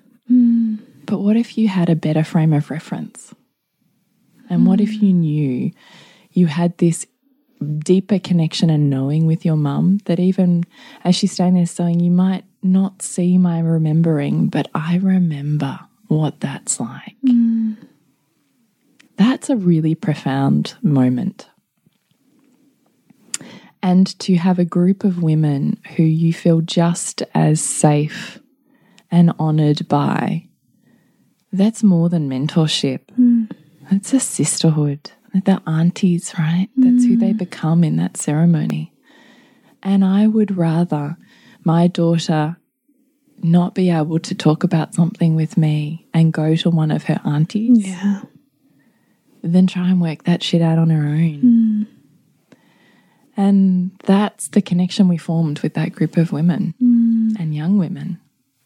But what if you had a better frame of reference? And what if you knew you had this deeper connection and knowing with your mum that even as she's standing there saying, you might not see my remembering, but I remember what that's like. That's a really profound moment. And to have a group of women who you feel just as safe and honored by, that's more than mentorship. Hmm. That's a sisterhood. They're aunties, right? That's who they mm. become in that ceremony. And I would rather my daughter not be able to talk about something with me and go to one of her aunties Yeah. than try and work that shit out on her own. Hmm. And that's the connection we formed with that group of women hmm. and young women.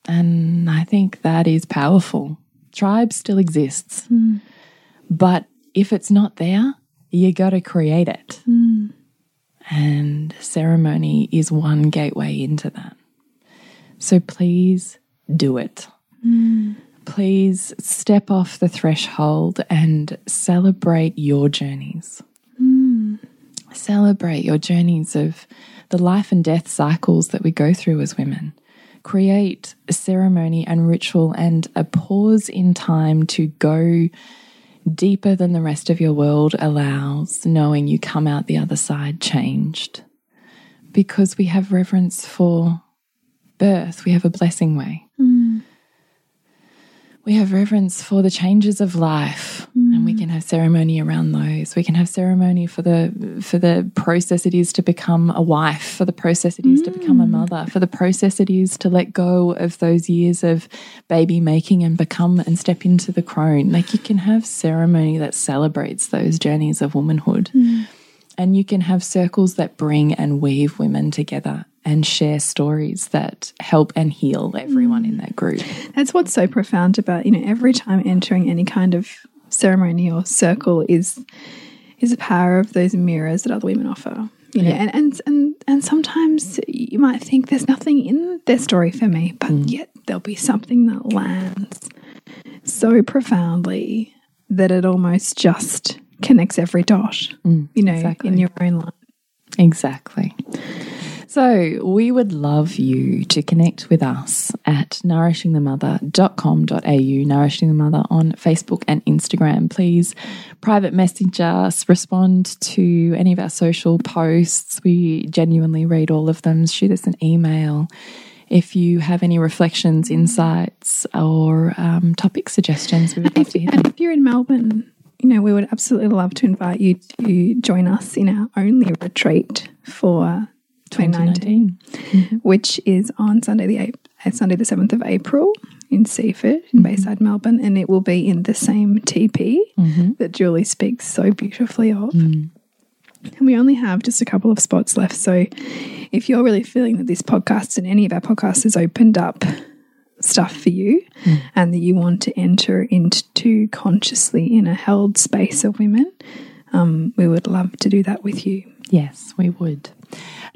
And I think that is powerful. Tribe still exists. Hmm. But if it's not there, you got to create it. And ceremony is one gateway into that. So please do it. Mm. Please step off the threshold and celebrate your journeys. Mm. Celebrate your journeys of the life and death cycles that we go through as women. Create a ceremony and ritual and a pause in time to go deeper than the rest of your world allows, knowing you come out the other side changed. Because we have reverence for birth, we have a blessing way. Mm. We have reverence for the changes of life. And we can have ceremony around those. We can have ceremony for the for the process it is to become a wife, for the process it is mm. to become a mm. mother, for the process it is to let go of those years of baby making and become and step into the crone. Like you can have ceremony that celebrates those journeys of womanhood. Mm. And you can have circles that bring and weave women together and share stories that help and heal everyone in that group. That's what's so profound about, you know, every time entering any kind of ceremony or circle is is the power of those mirrors that other women offer. You know, yeah. and, and and and sometimes you might think there's nothing in their story for me, but mm. yet there'll be something that lands so profoundly that it almost just connects every dot, mm, you know, exactly. in your own life. Exactly. So we would love you to connect with us at nourishingthemother.com.au, Nourishing the Mother on Facebook and Instagram. Please private message us, respond to any of our social posts. We genuinely read all of them. Shoot us an email if you have any reflections, insights, or um, topic suggestions, we would love if, to hear them. If you're in Melbourne, you know, we would absolutely love to invite you to join us in our only retreat for 2019, 2019. Mm -hmm. which is on Sunday the 8th, uh, Sunday the 7th of April in Seaford in mm -hmm. Bayside, Melbourne, and it will be in the same TP mm -hmm. that Julie speaks so beautifully of. Mm. And we only have just a couple of spots left. So if you're really feeling that this podcast and any of our podcasts has opened up stuff for you mm. and that you want to enter into consciously in a held space of women, um, we would love to do that with you. Yes, we would.